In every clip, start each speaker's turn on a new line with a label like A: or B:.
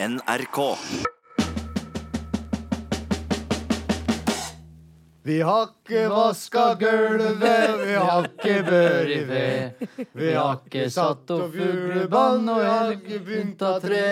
A: NRK.
B: Vi har ikke vaska gulvet, vi har ikke bør i ved. Vi har ikke satt opp fuglebånd, og vi har ikke pynta tre.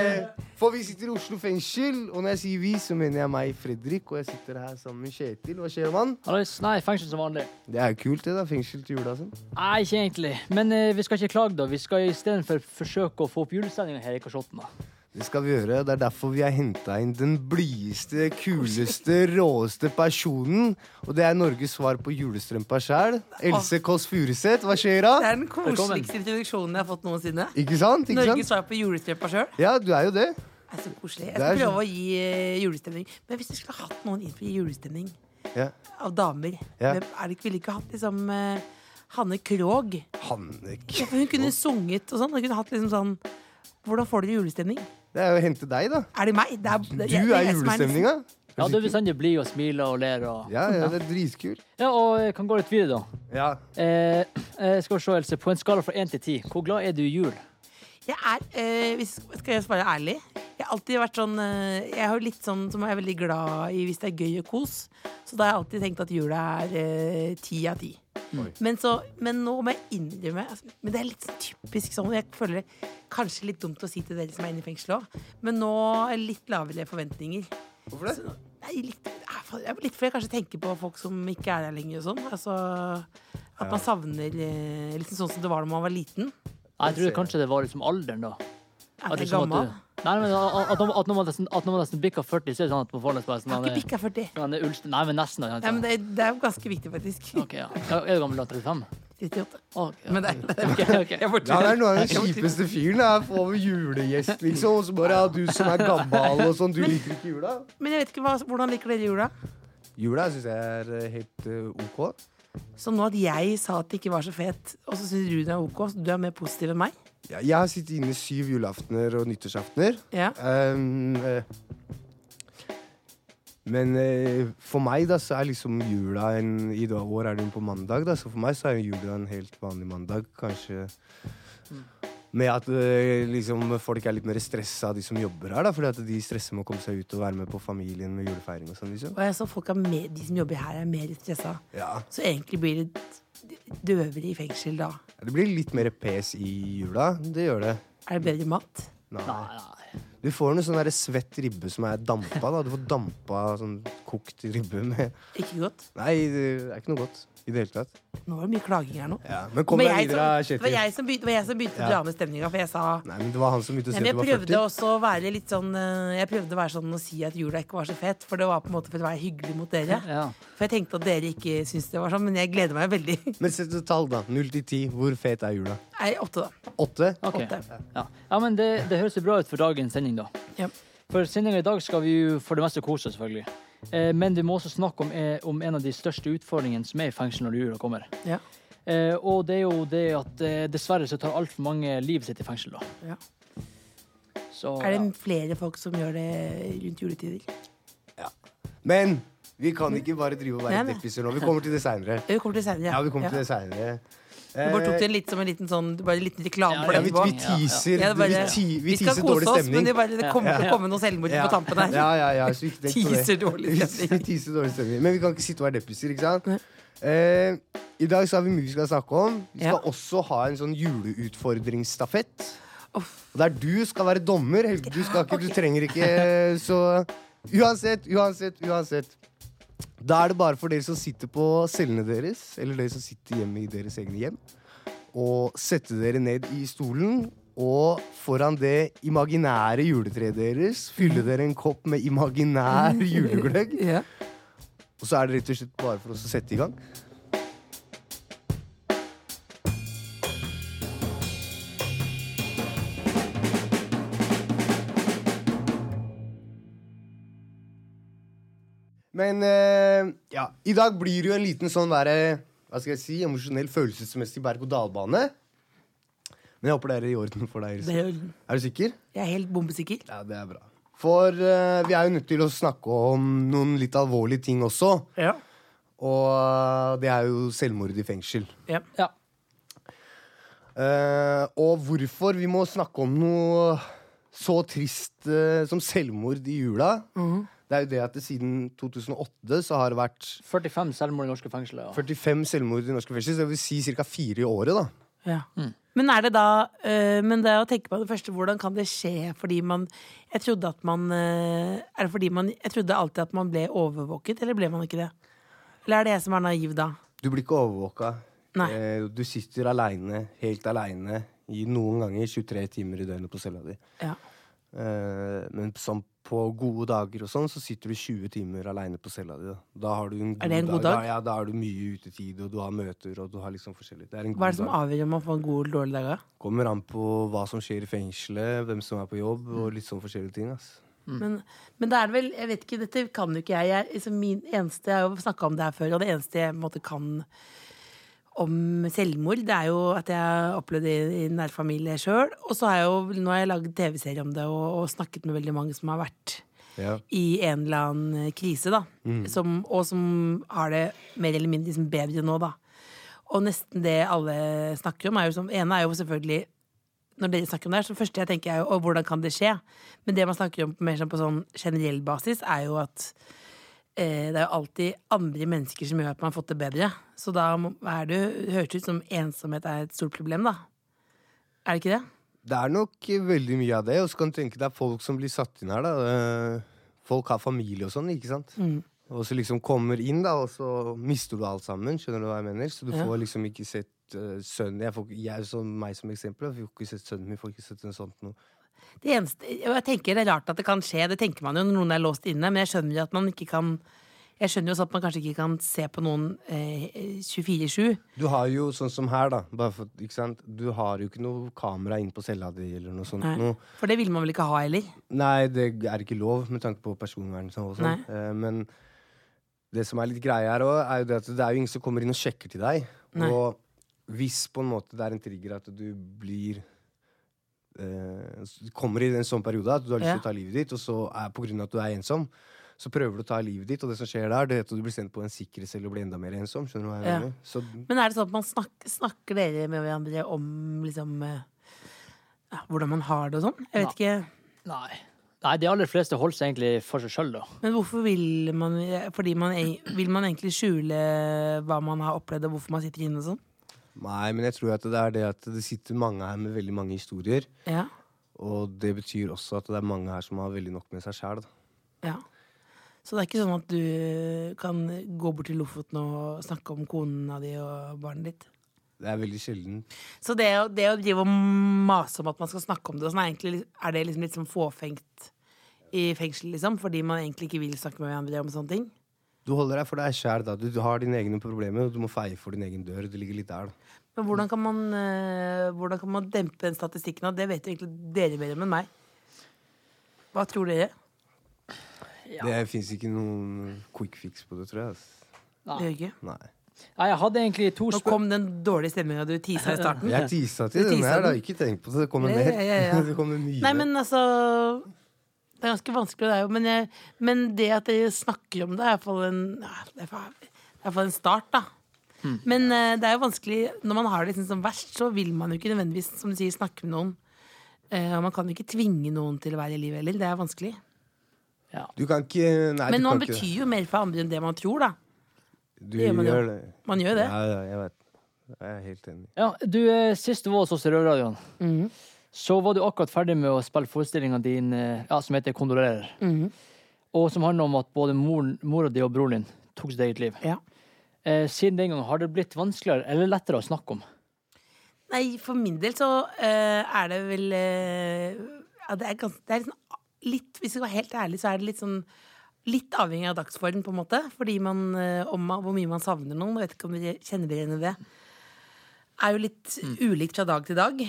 B: For vi sitter i Oslo fengsel, og når jeg sier vi, så mener jeg meg, Fredrik. Og jeg sitter her sammen med Kjetil. Hva skjer, mann?
C: Hallois. Nei, fengsel som vanlig.
B: Det er jo kult, det. da, Fengsel til jula. sånn.
C: Nei, ikke egentlig. Men eh, vi skal ikke klage, da. Vi skal istedenfor forsøke å få opp julestemninga her i Kasjotten. da.
B: Det skal vi gjøre. Det er derfor vi har henta inn den blideste, kuleste, råeste personen. Og det er Norges svar på julestrømpa sjæl. Else Kåss Furuseth, hva skjer da?
D: Det er den koseligste introduksjonen jeg har fått noensinne.
B: Ikke sant? Ikke
D: Norges
B: sant?
D: svar på julestrømpa sjøl.
B: Ja, du er jo det.
D: er så koselig. Jeg
B: Det er
D: skal prøve å gi eh, julestemning. Men hvis du skulle hatt noen inn for julestemning
B: Ja.
D: av damer,
B: Ja.
D: hvem er det ikke ville ikke hatt liksom eh, Hanne Krogh?
B: Hanne
D: Ja, for hun kunne sunget og sånn. Hun kunne hatt liksom sånn Hvordan får dere julestemning?
B: Det er jo å hente deg, da.
D: Er det meg? Det er, det,
B: Du er julestemninga.
C: Ja, du bestandig blid og smiler og ler og
B: Ja, ja, det er dritkult.
C: Ja, og jeg kan gå litt videre, da.
B: Ja.
C: Eh, eh, skal vi se, Else. På en skala fra én til ti, hvor glad er du i jul?
D: Jeg er, eh, hvis, skal jeg svare ærlig Jeg har alltid vært sånn eh, Jeg har jo litt sånn som jeg er veldig glad i hvis det er gøy og kos. Så da har jeg alltid tenkt at jula er eh, ti av ti. Men, så, men nå må jeg innrømme altså, Men det er litt sånn typisk sånn. Jeg føler det kanskje litt dumt å si til dere som er inne i fengsel òg, men nå er det litt lavere forventninger.
B: Hvorfor det?
D: Så, nei, litt, jeg er litt fordi jeg kanskje tenker på folk som ikke er her lenger og sånn. Altså, at man savner eh, litt sånn som det var da man var liten.
C: Jeg tror kanskje det var liksom alderen, da.
D: Er
C: At
D: det
C: sånn
D: gammel?
C: at du- Nei, men at, at, at når man nesten, at når man nesten bikker 40, så er det sånn at på bare sånn
D: har ikke bikka 40.
C: han er ulst, Nei, men nesten.
D: Nei, men det, er- det er jo ganske viktig, faktisk.
C: Ok, ja. Er du gammel da? 35?
D: 38.
C: Ok, ja.
D: Men det er,
B: Ja, det er noe av den kjipeste fyren. Jeg får få julegjest, liksom. Og så bare ja, du som er gammel og sånn, du liker ikke jula?
D: Men jeg vet ikke hva, hvordan liker dere jula?
B: Jula syns jeg er eh, helt uh, ok.
D: Så nå at jeg sa at det ikke var så fet, og så syns du det er ok, så du er mer positiv enn meg?
B: Ja, jeg har sittet inne syv julaftener og nyttårsaftener.
D: Ja.
B: Um, men eh, for meg da, så er liksom jula en I dag, år er den på mandag, da, så for meg så er jula en helt vanlig mandag. Kanskje med at eh, liksom, folk er litt mer stressa, de som jobber her. da, Fordi at de stresser med å komme seg ut og være med på familien med julefeiring. og sånn liksom.
D: Og jeg så folk er med, de som jobber her, er mer stressa.
B: Ja,
D: Så egentlig blir det døvere i fengsel da.
B: Det blir litt mer pes i jula. Det gjør det.
D: Er det bedre mat?
B: Nei. Du får noe sånn svett ribbe som er dampa. da Du får dampa sånn kokt ribbe med
D: Ikke godt?
B: Nei, det er ikke noe godt i det hele tatt.
D: Nå var det mye klaging her nå.
B: Ja, men kom
D: Men
B: deg
D: jeg
B: videre,
D: som- det var
B: Kjetil.
D: jeg som begynte, det var jeg som begynte å
B: Ja.
D: dra ned stemninga, for jeg sa
B: Nei, men Det var han som begynte å si at du var 40.
D: jeg prøvde også å være litt sånn eh, Jeg prøvde å være sånn og si at jula ikke var så fet, for det var på en måte for å være hyggelig mot dere.
C: Ja.
D: For jeg tenkte at dere ikke syntes det var sånn, men jeg gleder meg veldig.
B: Men sett et tall, da. 0 til 10. Hvor fet er jula?
D: Nei, åtte, da.
B: Åtte?
C: Okay.
D: Åtte.
C: Ja. ja, men det, det høres jo bra ut for dagens sending, da.
D: Ja.
C: For sendinga i dag skal vi jo for det meste kose oss, selvfølgelig. Eh, men vi må også snakke om, eh, om en av de største utfordringene som er i fengsel når jula kommer.
D: Ja.
C: Eh, og det er jo det at eh, dessverre så tar altfor mange livet sitt i fengsel, da.
D: Ja.
C: Så
D: Er
C: ja.
D: det flere folk som gjør det rundt juletider?
B: Men vi kan ikke bare drive og være deppiser nå. Vi kommer til det seinere.
D: Vi kommer til det senere.
B: Ja, vi kommer til det senere.
D: Du bare tok det litt som en liten sånn Bare en liten reklame for det
B: vi, vi teaser,
D: Ja, bare-
B: vi, ti, vi
D: Vi
B: teaser dårlig
D: oss, men det, bare, det kommer til å komme noen selvmord på tampen her.
B: Ja, ja.
D: Teaser dårlig
B: Vi
D: stemning.
B: teaser dårlig stemning. Men vi kan ikke sitte og være deppiser, ikke sant? Eh, I dag så har vi mye vi skal snakke om. Vi skal
D: Ja.
B: også ha en sånn juleutfordringsstafett. Og Der du skal være dommer. Du skal ikke, du trenger ikke Så uansett, uansett, uansett. Da er det bare for dere som sitter på cellene deres, eller dere som sitter hjemme i deres egne hjem, å sette dere ned i stolen. Og foran det imaginære juletreet deres fylle dere en kopp med imaginær julegløgg.
D: Ja.
B: Og så er det rett og slett bare for oss å sette i gang. Men eh, ja, i dag blir det jo en liten sånn være, hva skal jeg si, emosjonell, følelsesmessig berg-og-dal-bane. Men jeg håper det er i orden for deg.
D: Det er orden.
B: Er du sikker?
D: Jeg er helt bombesikker.
B: Ja, det er bra. For eh, vi er jo nødt til å snakke om noen litt alvorlige ting også.
D: Ja.
B: Og eh, det er jo selvmord i fengsel.
D: Ja.
C: Ja.
B: Eh, og hvorfor vi må snakke om noe så trist eh, som selvmord i jula.
D: Mhm.
B: Det er jo det at det siden 2008 så har det vært
C: 45 selvmord i norske fengsler. Ja.
B: 45 selvmord i norske fengsler. Så det vil si ca. fire i året, da.
D: Ja. Men er det da øh, Men det å tenke på det første, hvordan kan det skje fordi man Jeg trodde at man øh, Er det fordi man Jeg trodde alltid at man ble overvåket, eller ble man ikke det? Eller er det jeg som er naiv da?
B: Du blir ikke overvåka.
D: Nei.
B: Eh, du sitter aleine, helt aleine, noen ganger 23 timer i døgnet på cella di.
D: Ja.
B: Eh, men som på gode dager og sånn, så sitter du 20 timer aleine på cella di. Da. da har du en god
D: Er det en god
B: dag?
D: dag?
B: ja, da har du mye utetid, og du har møter, og du har liksom forskjellig. Det er en
D: Hva er det som
B: dag.
D: avgjør om man får en god eller dårlig dag? da?
B: Kommer an på hva som skjer i fengselet, hvem som er på jobb, og litt sånn forskjellige ting. ass.
D: Men, men det er vel Jeg vet ikke, dette kan jo ikke jeg. jeg liksom min eneste, jeg har jo snakka om det her før, og det eneste jeg på en måte kan om selvmord, det er jo at jeg har opplevd det i, i nær familie sjøl. Og så har jeg jo nå har jeg lagd TV-serie om det og, og snakket med veldig mange som har vært
B: Ja.
D: i en eller annen krise, da. Som, og som har det mer eller mindre liksom bedre nå, da. Og nesten det alle snakker om, er jo som ene er jo selvfølgelig når dere snakker om det her, så første jeg tenker er jo hvordan kan det skje? Men det man snakker om mer på sånn generell basis, er jo at det er jo alltid andre mennesker som gjør at man har fått det bedre. Så da er det høres ut som ensomhet er et stort problem, da. Er det ikke det?
B: Det er nok eh, veldig mye av det. Og så kan du tenke deg folk som blir satt inn her. da Eh, Folk har familie og sånn, ikke sant?
D: Mm.
B: Og så liksom kommer inn, da, og så mister du alt sammen. Skjønner du hva jeg mener? Så du får liksom ikke sett uh, sønnen Jeg, får, jeg som meg som eksempel, jeg får ikke sett sønnen min. Får ikke sett noe sånt noe.
D: Det eneste, jeg tenker Det er rart at det kan skje, det tenker man jo når noen er låst inne. Men jeg skjønner jo at man ikke kan Jeg skjønner jo også at man kanskje ikke kan se på noen eh, 24-7.
B: Du har jo sånn som her, da. Bare for? Du har jo ikke noe kamera inn på cella di eller noe sånt.
D: Nei. For det vil man vel ikke ha heller?
B: Nei, det er ikke lov med tanke på personvern. og sånn. Eh, men det som er litt greia her òg, er jo det at det er jo ingen som kommer inn og sjekker til deg.
D: Nei.
B: Og hvis på en måte det er en trigger at du blir eh, kommer i en sånn periode at du har lyst til
D: Ja.
B: å ta livet ditt, og så er av at du er ensom, så prøver du å ta livet ditt, og det som skjer der, det er at du blir sendt på en sikkerhetscelle og blir enda mer ensom. Skjønner du hva jeg
D: Ja.
B: mener? Så
D: Men er det sånn at man snakker, snakker dere med hverandre om liksom eh, ja, hvordan man har det og sånn? Jeg vet ikke.
C: Nei. Nei, de aller fleste holder seg egentlig for seg sjøl, da.
D: Men hvorfor vil man Fordi man vil man egentlig skjule hva man har opplevd, og hvorfor man sitter inne og sånn?
B: Nei, men jeg tror at det er det at det sitter mange her med veldig mange historier.
D: Ja.
B: Og det betyr også at det er mange her som har veldig nok med seg sjæl.
D: ja. Så det er ikke sånn at du kan gå bort til Lofoten og snakke om kona di og barnet ditt?
B: Det er veldig sjelden.
D: Så det, det å drive og mase om at man skal snakke om det, sånn, er, egentlig, er det liksom litt sånn fåfengt i fengsel, liksom? Fordi man egentlig ikke vil snakke med hverandre om sånne ting?
B: Du holder deg for deg sjæl. da. Du, du har dine egne problemer, og du må feie for din egen dør. Det ligger litt der. da.
D: Men hvordan kan man, eh, hvordan kan man dempe den statistikken? Det vet jo egentlig dere bedre enn meg. Hva tror dere?
B: Det fins ikke noen quick fix på det, tror jeg. ass.
D: Det gjør ikke.
B: Nei.
C: Nei, jeg hadde egentlig to
D: Nå kom den dårlige stemninga du tisa i starten.
B: Jeg tisa til
D: tisa
B: her. da. Ikke tenk på det. Det kommer mer.
D: ja, ja, ja.
B: det kommer mye
D: Nei, men altså Det er ganske vanskelig, det er jo. Men, jeg, men det at dere snakker om det, er iallfall en, ja, det er i det er en start, da. Men uh, det er jo vanskelig Når man har det liksom som verst, så vil man jo ikke nødvendigvis som du sier, snakke med noen. Uh, og man kan jo ikke tvinge noen til å være i livet heller. Det er vanskelig.
C: Ja.
B: Du kan ikke Nei,
D: Men
B: du
D: man
B: kan ikke.
D: jo mer for andre enn det man tror, da.
B: Du
D: det gjør man
B: gjør det.
D: Man gjør det.
B: Ja, ja, jeg vet. Jeg er helt enig.
C: Ja, du, eh, Sist du var hos oss i Røverradioen,
D: Mhm.
C: så var du akkurat ferdig med å spille forestillinga din ja, som heter 'Kondolerer'.
D: Mhm.
C: Og som handler om at både mor, mora di og broren din tok sitt eget liv.
D: Ja.
C: Eh, siden den gang, har det blitt vanskeligere eller lettere å snakke om?
D: Nei, for min del så eh, er det vel eh, ja, det, er ganske, det er liksom litt Hvis jeg skal være helt ærlig, så er det litt sånn Litt avhengig av dagsform, på en måte. Fordi man, eh, om man, hvor mye man savner noen. Jeg vet ikke om dere kjenner dere igjen i det. Er jo litt ulikt fra dag til dag.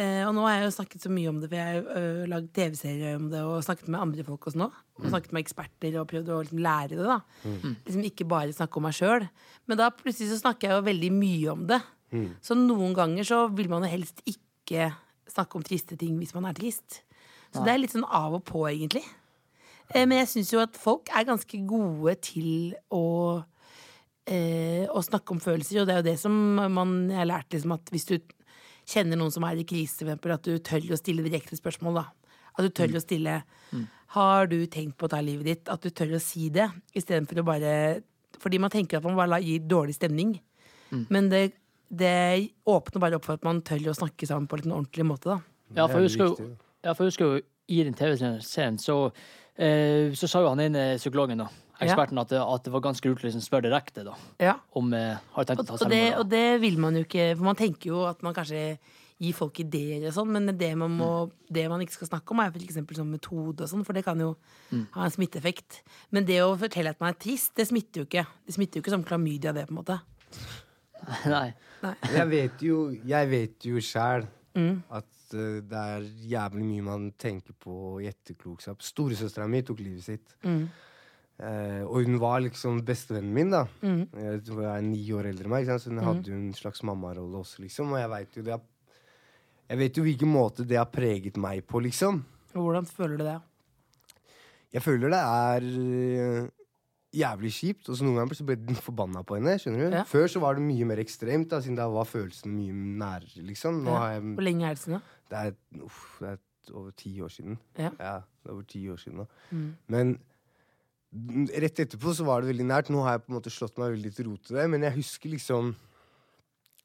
D: Eh, og nå har jeg jo snakket så mye om det, for jeg har øh, lagd TV-serier om det og snakket med andre folk også nå. Og snakket med eksperter og prøvd å liksom lære det. da Liksom Ikke bare snakke om meg sjøl. Men da plutselig så snakker jeg jo veldig mye om det. Så noen ganger så vil man jo helst ikke snakke om triste ting hvis man er trist. Så det er litt sånn av og på, egentlig. Eh, Men jeg syns jo at folk er ganske gode til å eh, å snakke om følelser, og det er jo det som man jeg har lært liksom at hvis du kjenner noen som er i krise, eksempel, at du tør å stille direkte spørsmål, da. At du tør å stille Har du tenkt på å ta livet ditt? At du tør å si det, istedenfor å bare Fordi man tenker at man bare gir dårlig stemning. Men det, det åpner bare opp for at man tør å snakke sammen på en ordentlig måte, da.
C: Ja, for jeg husker jo, ja, i den TV-serien så, så sa jo han ene psykologen, da, eksperten, at, det, at det var ganske lurt å liksom spørre direkte da,
D: Ja.
C: om eh, har tenkt å ta
D: og, det, og det vil man jo ikke, for man tenker jo at man kanskje gir folk ideer og sånn, men det man, må, det man ikke skal snakke om, er for eksempel sånn metode og sånn, for det kan jo ha en smitteeffekt. Men det å fortelle at man er trist, det smitter jo ikke. Det smitter jo ikke som klamydia, det, på en måte.
C: Nei.
B: Jeg vet jo, jeg vet jo sjæl
D: Mm.
B: at eh, det er jævlig mye man tenker på i etterklokskap. Storesøstera mi tok livet sitt.
D: Mm.
B: Eh, og hun var liksom bestevennen min, da.
D: Mm.
B: Jeg er ni år eldre enn meg, så hun hadde jo en slags mammarolle også, liksom. Og jeg vet jo det har, Jeg vet jo hvilken måte det har preget meg på, liksom.
D: Hvordan føler du det?
B: Jeg føler det er jævlig kjipt. Og så noen ganger så ble jeg forbanna på henne. skjønner du?
D: Ja.
B: Før så var det mye mer ekstremt, da, siden da var følelsen mye nærere. liksom.
D: Ja.
B: har jeg,
D: Hvor lenge er det siden, da?
B: det, er, uff, det er over ti år siden.
D: Ja.
B: det er over ti år siden nå.
D: Mm.
B: Men rett etterpå så var det veldig nært. Nå har jeg på en måte slått meg veldig til ro til det, men jeg husker liksom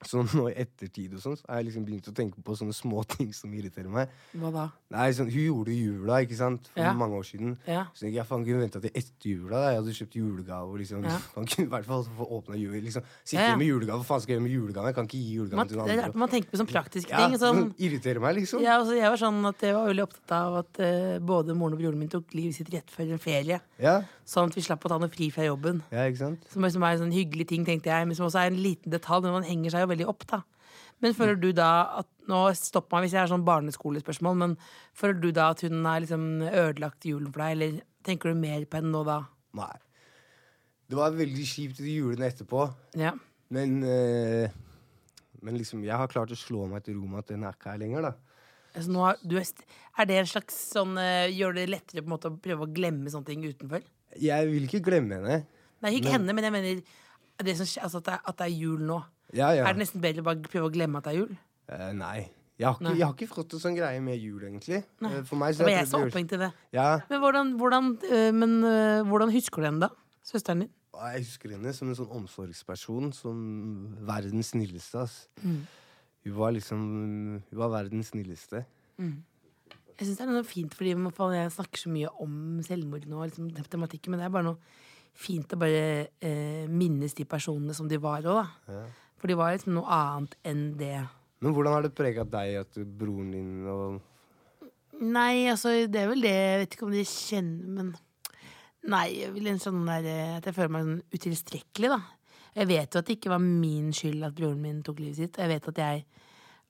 B: Sånn nå i ettertid og sånn, så har jeg liksom begynt å tenke på sånne små ting som irriterer meg.
D: Hva da?
B: Nei, sånn, Hun gjorde jula, ikke sant, for
D: Ja.
B: mange år siden.
D: Ja.
B: Så tenkte, jeg faen kunne venta til etter jula. Da. Jeg hadde kjøpt julegave. Liksom.
D: Ja.
B: Man kunne i hvert fall få åpna jul. Liksom. Sitte
D: Ja,
B: med julegave. Hva faen skal jeg gjøre med julegave? Jeg kan ikke gi julegave
D: Man,
B: til noen andre.
D: man tenker på sånne praktiske
B: Ja,
D: ting. Sånn,
B: irriterer meg, liksom.
D: ja, altså, jeg var sånn at jeg var veldig opptatt av at uh, både moren og broren min tok livet sitt rett før en ferie.
B: Ja,
D: Sånn at vi slapp å ta noe fri fra jobben.
B: ja ikke sant?
D: Som, som er en sånn hyggelig ting, tenkte jeg, men som også er en liten detalj. Men man henger seg jo veldig opp, da. Men føler du da at Nå stopp meg hvis jeg har sånn barneskolespørsmål, men føler du da at hun har liksom ødelagt julen for deg, eller tenker du mer på henne nå da?
B: Nei. Det var veldig kjipt de julene etterpå,
D: Ja.
B: men øh, Men liksom, jeg har klart å slå meg til ro med at den er ikke her lenger, da.
D: Altså, har, du er, er det en slags sånn øh, Gjør det lettere på en måte å prøve å glemme sånne ting utenfor?
B: Jeg vil ikke glemme henne.
D: Nei, ikke
B: Men-
D: henne, men jeg mener det som, altså, at, det er, at det er jul nå.
B: Ja, ja.
D: Er det nesten bedre å bare prøve å glemme at det er jul?
B: Eh, nei. Jeg har, ikke,
D: Nei.
B: jeg har ikke fått en sånn greie med jul, egentlig.
D: Nei.
B: Eh, For meg så
D: var
B: er
D: jeg
B: det-
D: opphengt i det.
B: Ja,
D: Men hvordan, hvordan, øh, men, øh, hvordan husker du henne, da? Søsteren din?
B: Jeg husker henne som en sånn omsorgsperson. Som verdens snilleste. Ass.
D: Mm.
B: Hun var liksom Hun var verdens snilleste.
D: Jeg syns det er noe fint, fordi jeg snakker så mye om selvmord nå, liksom, tematikken, men det er bare noe fint å bare eh, minnes de personene som de var òg, da.
B: Ja.
D: For de var liksom noe annet enn det.
B: Men hvordan har det prega deg at broren din og
D: Nei, altså, det er vel det Jeg vet ikke om de kjenner, men Nei, jeg vil en sånn der eh, At jeg føler meg sånn utilstrekkelig, da. Jeg vet jo at det ikke var min skyld at broren min tok livet sitt. Jeg vet at jeg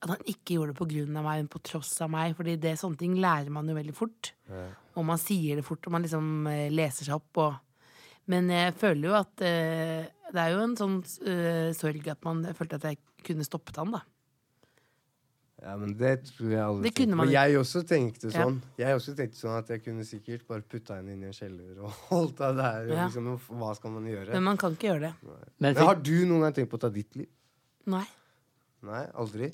D: At han ikke gjorde det på grunn av meg, men på tross av meg. Fordi det, sånne ting lærer man jo veldig fort. Og man sier det fort, og man liksom eh, leser seg opp. Og, men jeg føler jo at eh, Det er jo en sånn uh, sorg at man følte at jeg kunne stoppet han, da.
B: Ja, men det tror jeg alle
D: kunne
B: tenkte.
D: man
B: Og jeg også tenkte
D: Ja.
B: sånn. Jeg også tenkte sånn at jeg kunne sikkert bare putta henne inn i en kjeller og holdt av der.
D: Ja.
B: liksom, hva skal man gjøre?
D: Men man kan ikke gjøre det.
C: Men
B: Men har du noen gang tenkt på å ta ditt liv?
D: Nei.
B: Nei, aldri?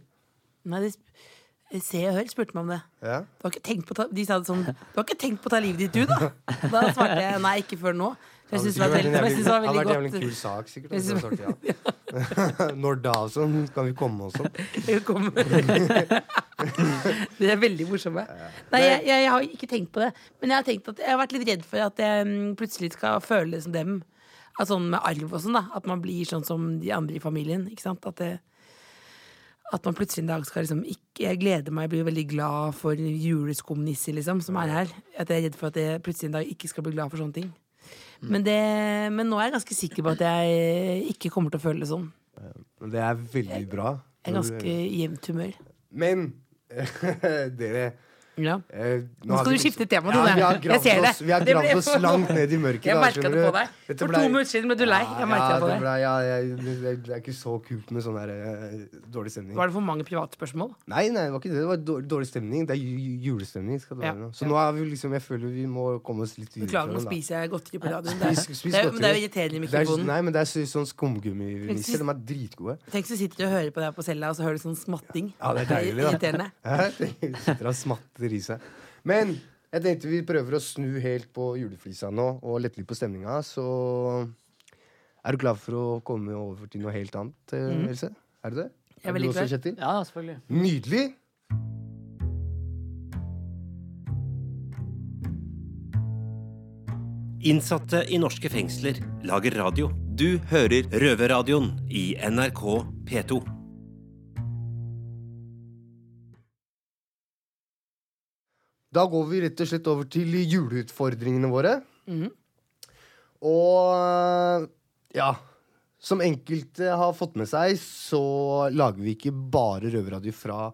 D: Nei, de sp- Se og Hør spurte meg om det.
B: Ja?
D: Du har ikke tenkt på ta, de sa det sånn Du har ikke tenkt på å ta livet ditt, du, da? Da svarte jeg nei, ikke før nå. Jeg syns det var, veldig-
B: sikkert
D: det var
B: vært godt.
D: Det
B: jævlig- hadde vært en kul sak, sikkert. Hadde sagt ja. Når da sånn? Kan vi komme også sånn?
D: Velkommen. De er veldig morsomme. Nei, jeg, jeg, har ikke tenkt på det. Men jeg har tenkt at jeg har vært litt redd for at jeg mm, plutselig skal føle det som dem. At sånn med arv og sånn, da. At man blir sånn som de andre i familien. Ikke sant? At, det, at man plutselig en dag skal liksom ikke Jeg gleder meg, jeg blir veldig glad for juleskumnisser, liksom, som er her. At jeg er redd for at jeg plutselig en dag ikke skal bli glad for sånne ting. Men, det, men nå er jeg ganske sikker på at jeg ikke kommer til å føle det sånn.
B: Det er veldig bra.
D: Jeg er ganske jevnt humør.
B: Men dere
D: Ja.
B: eh,
D: Nå
B: nå
D: skal
B: vi
D: du skifte tema,
B: Ja,
D: Tone.
B: vi har
D: Jeg
B: gravd
D: ser det.
B: oss, vi har gravd
D: ble-
B: oss langt ned i mørket.
D: Jeg
B: merka
D: det på deg.
B: Dette
D: For
B: ble-
D: to minutter siden ble du lei. Jeg ja, det på
B: det ble- ja, jeg, det det er ikke så kult med sånn der, eh, dårlig stemning.
D: Var det for mange privatspørsmål?
B: Nei, nei, det var ikke det. Det var dårlig, stemning. Det er ju- ju- julestemning. Skal det
D: Ja,
B: være. Så
D: ja.
B: nå er vi liksom Jeg føler vi må komme oss litt videre.
D: Beklager, nå spiser jeg godteri på radioen. Det er,
B: Spis- spis
D: det men det er jo irriterende i
B: Det
D: mikrofonen.
B: nei, men det er så- sånn skumgumminisser. De er dritgode.
D: Tenk så sitter du og hører på deg på cella, og så hører du sånn smatting.
B: Ja, det er deilig, da.
D: Irriterende.
B: I seg. Men jeg tenkte vi prøver å snu helt på juleflisa nå og lette litt på stemninga. Så er du klar for å komme over til noe helt annet, mm. Else? Er du det?
D: Jeg er
B: er du
D: veldig
B: også. Kjetil?
C: Ja, selvfølgelig.
B: Nydelig.
A: Innsatte i norske fengsler lager radio. Du hører Røverradioen i NRK P2.
B: Da går vi rett og slett over til juleutfordringene våre. Og ja Som enkelte har fått med seg, så lager vi ikke bare røverradio fra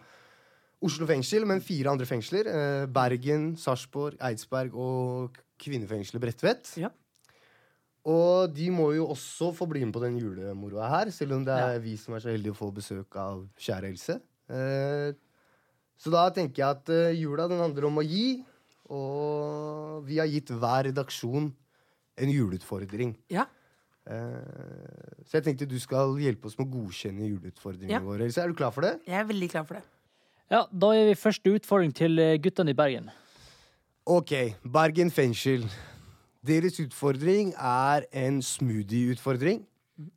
B: Oslo fengsel, men fire andre fengsler. Eh, Bergen, Sarpsborg, Eidsberg og kvinnefengselet Bredtvet.
D: Ja.
B: Og de må jo også få bli med på den julemoroa her, selv om det er vi som er så heldige å få besøk av kjære Else. Så da tenker jeg at uh, jula den handler om å gi, og vi har gitt hver redaksjon en juleutfordring.
D: Ja.
B: Uh, så jeg tenkte du skal hjelpe oss med å godkjenne juleutfordringene
D: Ja.
B: våre. Så er du klar for det?
D: Jeg er veldig klar for det.
C: Ja, Da gir vi første utfordring til eh, guttene i Bergen.
B: Ok, Bergen fengsel. Deres utfordring er en smoothie-utfordring.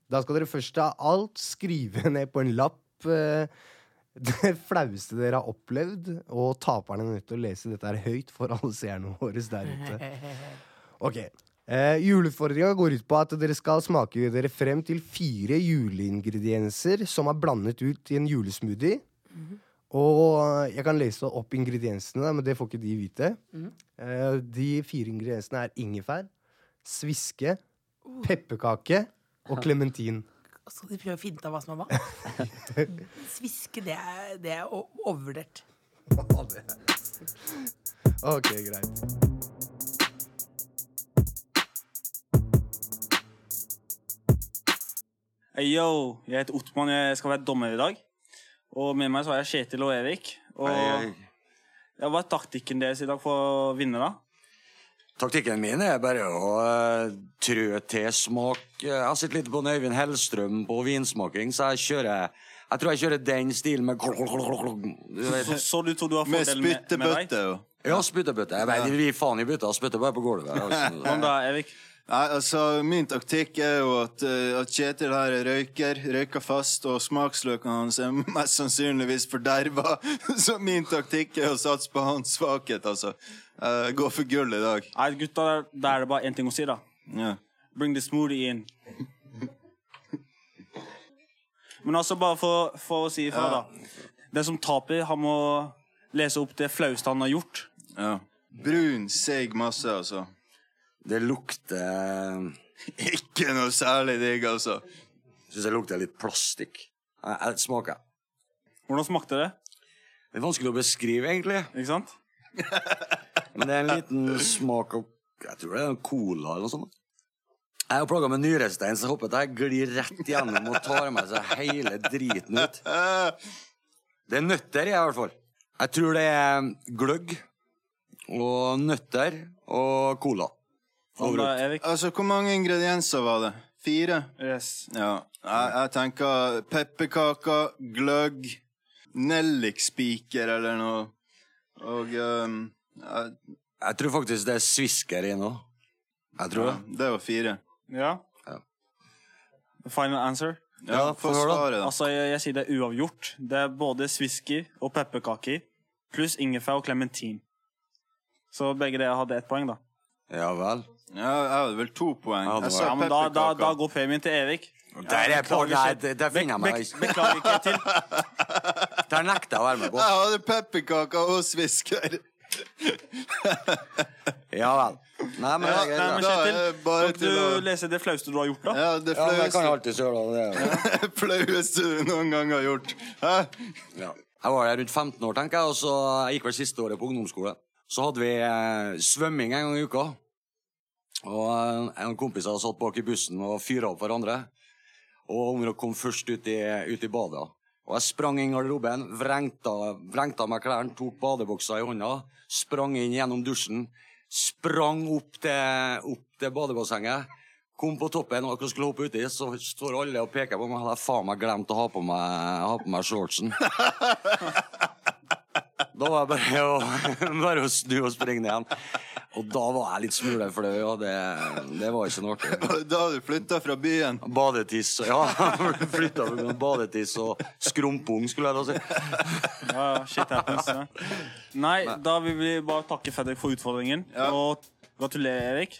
B: Da skal dere først av alt skrive ned på en lapp eh, det flaueste dere har opplevd, og taperne er nødt til å lese dette her høyt for alle seerne våre der ute. Ok. Eh, Juleutfordringa går ut på at dere skal smake dere frem til fire juleingredienser som er blandet ut i en julesmoothie. Og jeg kan lese opp ingrediensene, men det får ikke de vite. Eh, de fire ingrediensene er ingefær, sviske, pepperkake og klementin.
D: Skal de prøve å finne ut av hva som er hva? Sviske, det er, det er overvurdert.
B: Ok, greit.
E: Hey, yo, jeg heter Ottmann, jeg skal være dommer i dag. Og med meg så har jeg Kjetil og Erik. Og Ja, hva er taktikken deres i dag for å vinne, da?
F: Taktikken min er bare å uh, trø til smak. Jeg har sett litt på Øyvind Hellstrøm på vinsmaking, så jeg kjører Jeg tror jeg kjører den stilen med klok, klok, klok.
E: Så, så du tror du har
G: Med
E: fordel med, med deg?
G: spyttebøtte.
F: Ja, spyttebøtte. Jeg vet, vi faen i bøtta, spytter bare på gulvet. Altså.
E: da, Erik?
G: Nei, altså, Min taktikk er jo at, eh, at Kjetil her er røyker, røyker fast, og smaksløkene hans er mest sannsynligvis forderva. Så min taktikk er å satse på hans svakhet, altså. Uh, gå for gull i dag.
E: Nei, gutta, da er det bare én ting å si, da.
G: Yeah.
E: Bring the smoothie in. Men altså, bare for, for å si ifra, da. Den som taper, han må lese opp det flaueste han har gjort.
G: ja. Brun, seig masse, altså.
F: Det lukter
G: Ikke noe særlig digg, altså.
F: Syns jeg lukter litt plastikk. Jeg, jeg smaker.
E: Hvordan smakte det?
F: Det er vanskelig å beskrive, egentlig.
E: Ikke sant?
F: Men det er en liten smak av Jeg tror det er en cola eller noe sånt. Jeg er plaga med nyrestein, så jeg håper at jeg glir rett gjennom og tar med seg hele driten ut. Det er nøtter i, i hvert fall. Jeg tror det er gløgg og nøtter og cola.
E: Hva?
G: Altså, Hvor mange ingredienser var det? Fire?
E: Yes.
G: Ja. Jeg, jeg tenker pepperkaker, gløgg, nellikspiker eller noe. Og um, jeg,
F: Jeg tror faktisk det er svisker i nå. Jeg tror
G: ja,
F: det.
G: Det var fire.
E: Ja?
F: Ja.
E: Final answer?
G: Ja,
F: Ja, da.
G: svaret, da.
E: Altså, jeg, jeg sier det er uavgjort. Det er både svisker og pepperkaker, pluss ingefær og klementin. Så begge dere hadde ett poeng, da.
F: Ja vel.
G: Ja, jeg hadde vel to poeng.
F: Ja,
G: Jeg sa
E: Ja, men da, da, da går premien til Erik.
F: Der er på, nei,
E: det,
F: der finner jeg meg.
E: ikke Beklager ikke til.
F: Der nekter jeg å være med på.
G: Jeg hadde pepperkaker og svisker.
F: Ja vel. Nei, men
G: Ja,
E: Nei, men Kjetil,
G: det
E: kan du
G: å-
E: lese det flaueste du har gjort, da?
G: Ja, det
F: Ja, jeg kan alltid søle. Det Ja.
G: flaueste du noen gang har gjort. Hæ?
F: Ja. Jeg var der rundt 15 år, tenker jeg, og så jeg gikk vel siste året på ungdomsskole. Så hadde vi eh, svømming en gang i uka. Og eh, en kompis hadde satt bak i bussen og fyra opp hverandre. Og ungene kom først ut i, ut i badet. Og jeg sprang inn i garderoben, vrengta, vrengta meg klærne, tok badebuksa i hånda, sprang inn gjennom dusjen, sprang opp til, opp til badebassenget. Kom på toppen og skulle hoppe uti, så står alle og peker på meg. Jeg hadde faen meg glemt å ha på meg, ha på meg shortsen. Da var det bare å, bare å snu og springe ned igjen. Og da var jeg litt smule flau, og det, det var ikke noe artig.
G: Da hadde du flytta fra byen.
F: Badetiss Ja, flytta fra badetiss og skrumpung, skulle jeg da si.
E: Ja, shit happens. Ja. Nei, da vil vi bare takke Fredrik for utfordringen.
G: Ja.
E: Og gratulerer, Erik.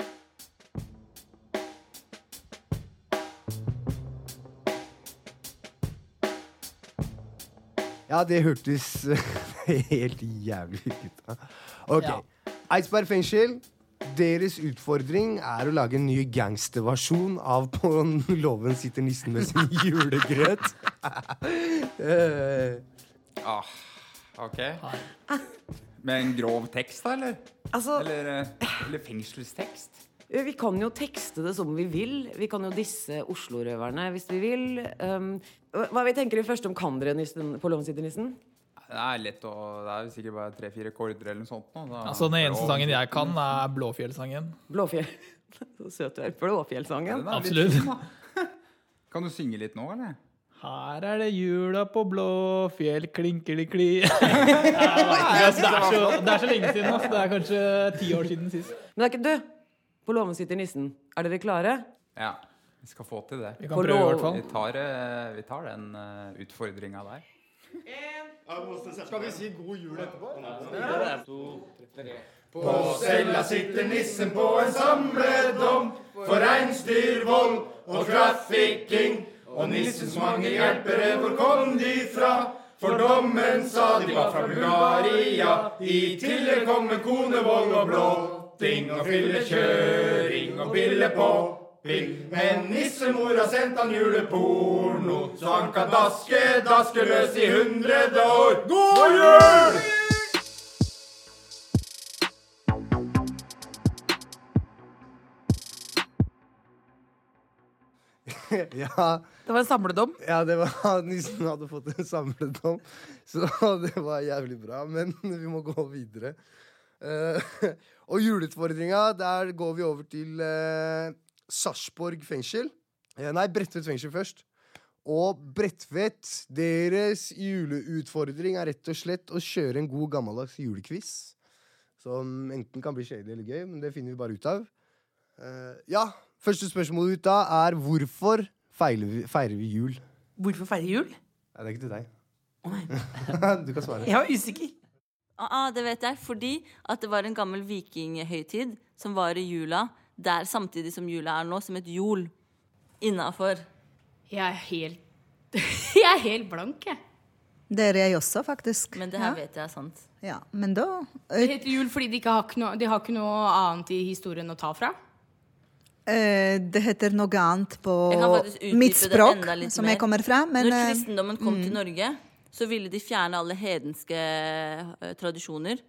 B: Ja, det hørtes helt jævlig ut. Ok.
C: Ja.
B: Eidsberg fengsel. Deres utfordring er å lage en ny gangsterversjon av På låven sitter nissen med sin julegrøt. uh.
H: Ah, ok. Med en grov tekst, da, eller?
I: Altså,
H: Eller, eh, eller fengselstekst?
I: vi kan jo tekste det som vi vil. Vi kan jo disse Oslo-røverne hvis vi vil. Um, hva vi tenker vi først om kan dere nissen, på låven sitter nissen?
H: Det er lett å Det er sikkert bare tre-fire akkorder eller noe sånt. nå, da-
J: Altså, den eneste sangen jeg kan, er Blåfjellsangen.
I: Blåfjell. Så søt du er. Blåfjellsangen.
H: Er
J: Absolutt.
H: fin. Kan du synge litt nå, eller?
J: Her er det jula på Blåfjell, klinkeli-kli altså, det, er så, det er så lenge siden. Altså. Det er kanskje ti år siden sist.
I: Men det er ikke du! På låven sitter nissen. Er dere klare?
H: Ja. Vi skal få til det.
J: Vi kan prøve, i hvert fall.
H: Vi tar, eh, vi tar den uh, utfordringa der.
B: Skal vi si god jul etterpå?
K: På cella sitter nissen på en samledom for reinsdyrvold og trafficking. Og nissens mange hjelpere, hvor kom de fra? For dommen sa de var fra Bulgaria. I tillegg kommer konevold og blotting og fyllekjøring og billepopping. Men nissemor har sendt han juleporno, så han kan daske, daske løs i hundrede år. God jul!
B: ja,
D: Det var en samledom.
B: ja, det var nissen hadde fått en samledom, så det var jævlig bra. Men vi må gå videre. Uh, og juleutfordringa, der går vi over til uh, Sarpsborg fengsel. Eh, nei, Bredtvet fengsel først. Og Bredtvet, deres juleutfordring er rett og slett å kjøre en god gammeldags julequiz. Som enten kan bli shady eller gøy, men det finner vi bare ut av. Uh, ja, første spørsmål ut da er hvorfor feirer vi, feirer vi jul?
D: Hvorfor feire jul?
B: Nei, det er ikke til deg.
D: Oh, nei.
B: du kan svare.
D: Jeg var usikker.
L: Ah, ah, det vet jeg. Fordi at det var en gammel vikinghøytid som var i jula, der samtidig som jula er nå, som et jol innafor.
M: Jeg er helt Jeg er helt blank, jeg.
N: Det er jeg også, faktisk.
L: Men det her
N: ja.
L: vet jeg er sant.
N: Ja, men da
M: Det heter jul fordi de ikke har, ikke noe, de har ikke noe annet i historien å ta fra.
N: eh, Det heter noe annet på mitt språk, som
L: mer.
N: jeg kommer fra. Men
L: Når
N: eh,
L: kristendommen kom til
N: mm.
L: Norge, så ville de fjerne alle hedenske uh, tradisjoner.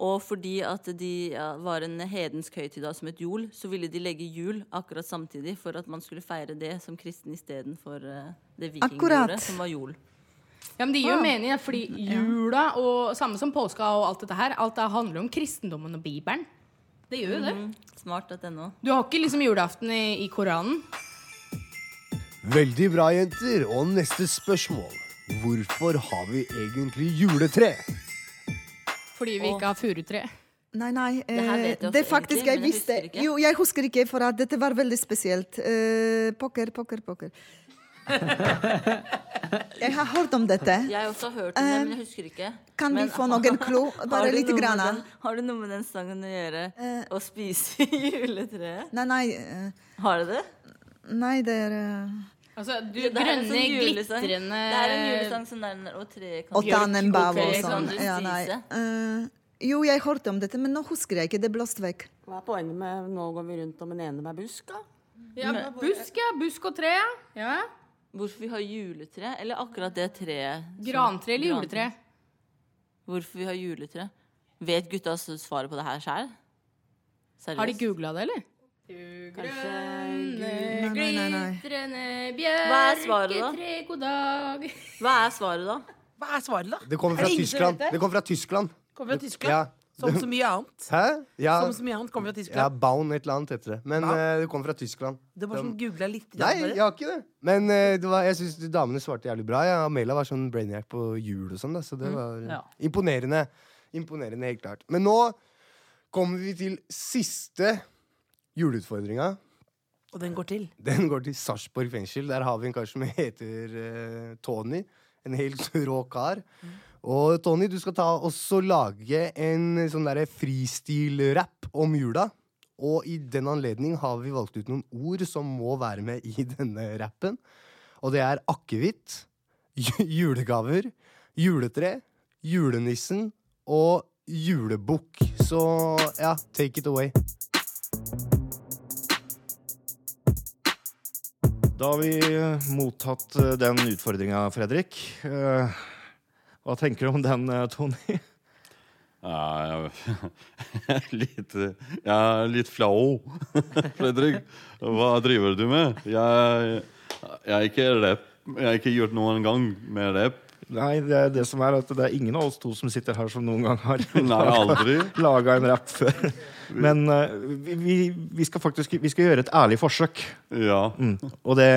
L: Og fordi at de ja, var en hedensk høytid da, som et jol, så ville de legge jul akkurat samtidig for at man skulle feire det som kristen istedenfor uh, det vikingåret, som var jul.
M: Ja, men Det gir jo
N: Ah.
M: mening, fordi jula og samme som påska og alt dette her, alt det handler om kristendommen og Bibelen. Det gjør jo det.
L: Mhm. Smart.no.
M: Du har ikke liksom julaften i, i Koranen.
B: Veldig bra, jenter. Og neste spørsmål. Hvorfor har vi egentlig juletre?
M: Fordi vi ikke har furutre.
N: Nei, nei. Eh, det faktisk jeg visste.
L: jeg.
N: Jo, jeg husker ikke, for at dette var veldig spesielt. Eh, poker, poker, poker. jeg har hørt om dette.
L: Jeg har også hørt om det, men jeg husker ikke.
N: Kan vi
L: Men
N: få noen klo? Bare lite grann.
L: den- Har det noe med den sangen å gjøre? Å spise i juletreet?
N: Nei, nei. eh,
L: Har det det?
N: nei, det er eh,
M: Altså, du,
L: en
M: grønne,
L: sånn
M: glitrende
L: Det er en julesang som nærmer og treet kan
N: Og sånn. Ja, nei. Eh, jo, jeg hørte om dette, men nå husker jeg ikke. Det blåste vekk.
I: Hva er poenget med nå går vi rundt om en ene med busk, da?
M: Ja, busk, ja. Busk og tre. Ja.
L: Hvorfor vi har juletre? Eller akkurat det treet?
M: Grantre eller
L: Grantre.
M: juletre?
L: Hvorfor vi har juletre? Vet gutta svaret på det her sjøl?
M: Har de googla det, eller?
N: Nei, nei.
M: Glitrende
L: Hva er svaret, da?
M: bjørketre, god dag.
L: Hva er svaret, da?
D: Hva er svaret, da?
B: Det kommer
D: Er
B: fra
D: det
B: Tyskland.
D: det?
B: Kommer fra Tyskland.
D: Kommer fra Tyskland?
B: Ja.
D: Som så mye annet.
B: Hæ? Ja,
D: Som så mye annet kommer fra Tyskland.
B: ja
D: Tyskland.
B: Baun et eller annet heter det. Men
D: ja.
B: uh, det kommer fra Tyskland.
D: Det var sånn googla litt.
B: Nei, jeg har ikke det. Men uh, det var, jeg syns damene svarte jævlig bra. Ja. Amela var sånn brainiac på jul og sånn, da, så det
C: Mm.
B: var
C: Ja.
B: imponerende. Imponerende, helt klart. Men nå kommer vi til siste juleutfordringa.
D: Og den går til?
B: Den går til Sarpsborg fengsel. Der har vi en kar som heter uh, Tony. En helt rå kar. Og Tony, du skal ta også lage en sånn derre freestyle-rapp om jula. Og i den anledning har vi valgt ut noen ord som må være med i denne rappen. Og det er akevitt, julegaver, juletre, julenissen og julebukk. Så ja, take it away.
O: Da har vi eh, mottatt eh, den utfordringa, Fredrik. Eh, Hva tenker du om den, Tony?
P: Ja, litt, jeg er litt flau, Fredrik. Hva driver du med? Jeg, jeg er ikke har ikke gjort noen gang med rapp.
O: Nei, det er det som er at det er ingen av oss to som sitter her som noen gang har laga en rapp før. Men uh, vi, vi, skal faktisk vi skal gjøre et ærlig forsøk.
P: Ja.
O: Mm. Og det,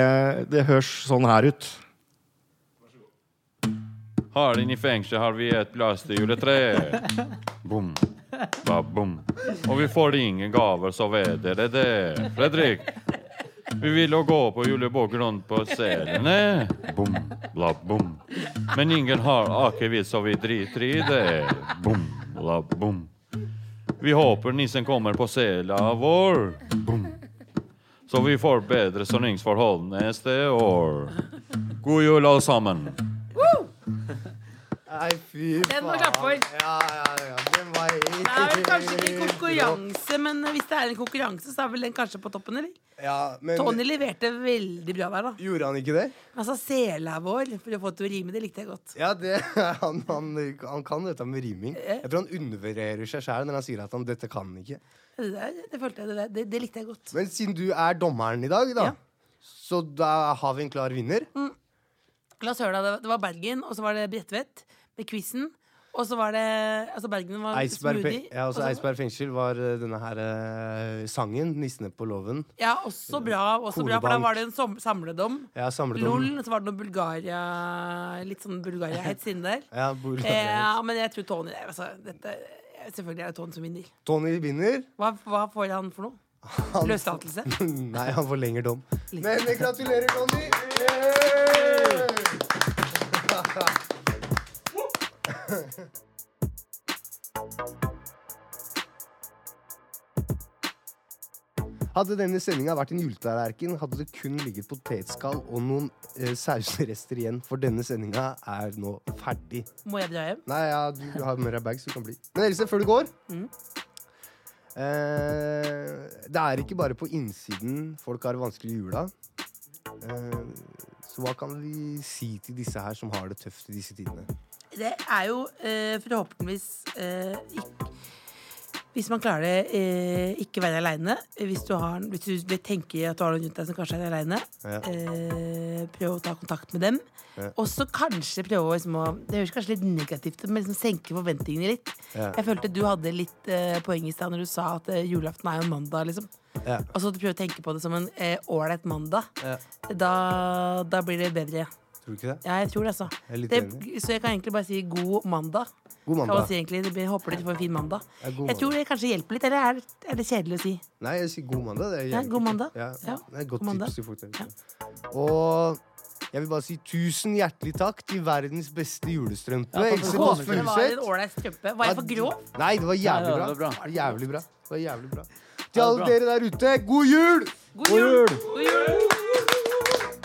O: det høres sånn her ut.
P: Her inne i fengselet har vi et plastjuletre. Bom, ba, bom. Og vi får ingen gaver, så vet dere det. Fredrik, vi ville gå på julebukk rundt på selene. Bom, bla, bom. Men ingen har akevitt, så vi driter i det. Bom, bla, bom. Vi håper nissen kommer på sela vår. Bom. Så vi får bedre soningsforhold neste år. God jul, alle sammen.
B: Nei, fy
D: Den må klappe for.
B: Ja, ja, ja. Den var
D: Det er vel kanskje ikke en konkurranse, men hvis det er en konkurranse, så er vel den kanskje på toppen, eller?
B: Ja, men
D: Tony leverte veldig bra der, da.
B: Gjorde han ikke det?
D: Altså, sela vår, for å få til å rime, det likte jeg godt.
B: Ja, det, han, han, han kan dette med riming. Jeg tror han undervurderer seg sjæl når han sier at han dette kan ikke.
D: Det, der, det følte jeg, det, det, det likte jeg godt.
B: Men siden du er dommeren i dag, da, så da har vi en klar vinner.
D: La oss høre, da. Det- Det var Bergen, og så var det Bredtvet med quizen. Og så var det Altså, Bergen var
B: Eisberg,
D: smoothie.
B: ja,
D: også,
B: også
D: Eisberg
B: Eidsberg fengsel var eh, denne her eh, sangen, 'Nissene på låven'.
D: Ja, også bra, også bra, for da var det en samledom.
B: Ja, samledom.
D: LOL, så var det noe Bulgaria Litt sånn Bulgaria-hets inni der.
B: Ja, Bulgaria.
D: eh, ja, men jeg tror Tony altså, dette, Selvfølgelig er det Tony som vinner.
B: Tony vinner.
D: Hva, hva får han for noe?
B: Han-
D: Løslatelse?
B: Nei, han får lengre dom. Men gratulerer, Tony! Hadde denne sendinga vært en juletallerken, hadde det kun ligget potetskall og noen eh, sausrester igjen, for denne sendinga er nå ferdig.
D: Må jeg dra hjem?
B: Nei, ja, du har med deg bag, så du kan bli. Men Else, før du går
D: Mm.
B: eh, Det er ikke bare på innsiden folk har det vanskelig i jula. Eh, så hva kan vi si til disse her som har det tøft i disse tidene?
D: Det er jo eh, forhåpentligvis eh, ikke, Hvis man klarer det, eh, ikke være aleine. Hvis, du hvis du tenker at du har noen rundt deg som kanskje er aleine,
B: Ja.
D: eh, prøv å ta kontakt med dem.
B: Ja.
D: Og så kanskje prøve å liksom, å- Det høres kanskje litt negativt ut, men liksom senke forventningene litt.
B: Ja.
D: Jeg følte du hadde litt eh, poeng i stad når du sa at eh, julaften er jo en mandag, liksom.
B: Ja.
D: Og så prøve å tenke på det som en ålreit mandag.
B: Ja.
D: Da, da blir det bedre.
B: Tror du ikke det?
D: Ja, jeg tror det, altså.
B: Jeg er litt
D: det,
B: enig.
D: så jeg kan egentlig bare si god mandag.
B: God
D: Kan
B: mandag.
D: Kan si egentlig. Det blir- håper dere får en fin mandag.
B: Ja, god
D: Jeg tror det kanskje hjelper litt, eller er, er det kjedelig å si?
B: Nei, jeg sier god mandag. Det er
D: Ja, god mandag.
B: Ja,
D: Ja,
B: det er et godt
D: god
B: tips til folk der ute. Og jeg vil bare si tusen hjertelig takk til verdens beste julestrømpe.
D: Ja,
B: Else Kåss
D: det. Det var en ålreit strømpe. Var jeg for grov?
B: Nei, det var jævlig bra.
C: det var bra.
B: Det var jævlig bra. Det var jævlig bra. Til alle
C: bra.
B: dere der ute, god jul!
D: God jul! God jul!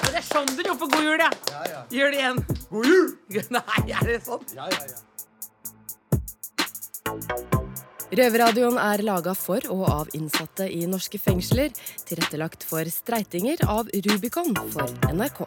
D: Det er sånn du roper god jul, ja. Gjør det igjen.
B: God jul!
D: Nei, er det sånn?
B: Ja, ja, ja.
Q: Røverradioen er laga for og av innsatte i norske fengsler. Tilrettelagt for streitinger av Rubicon for NRK.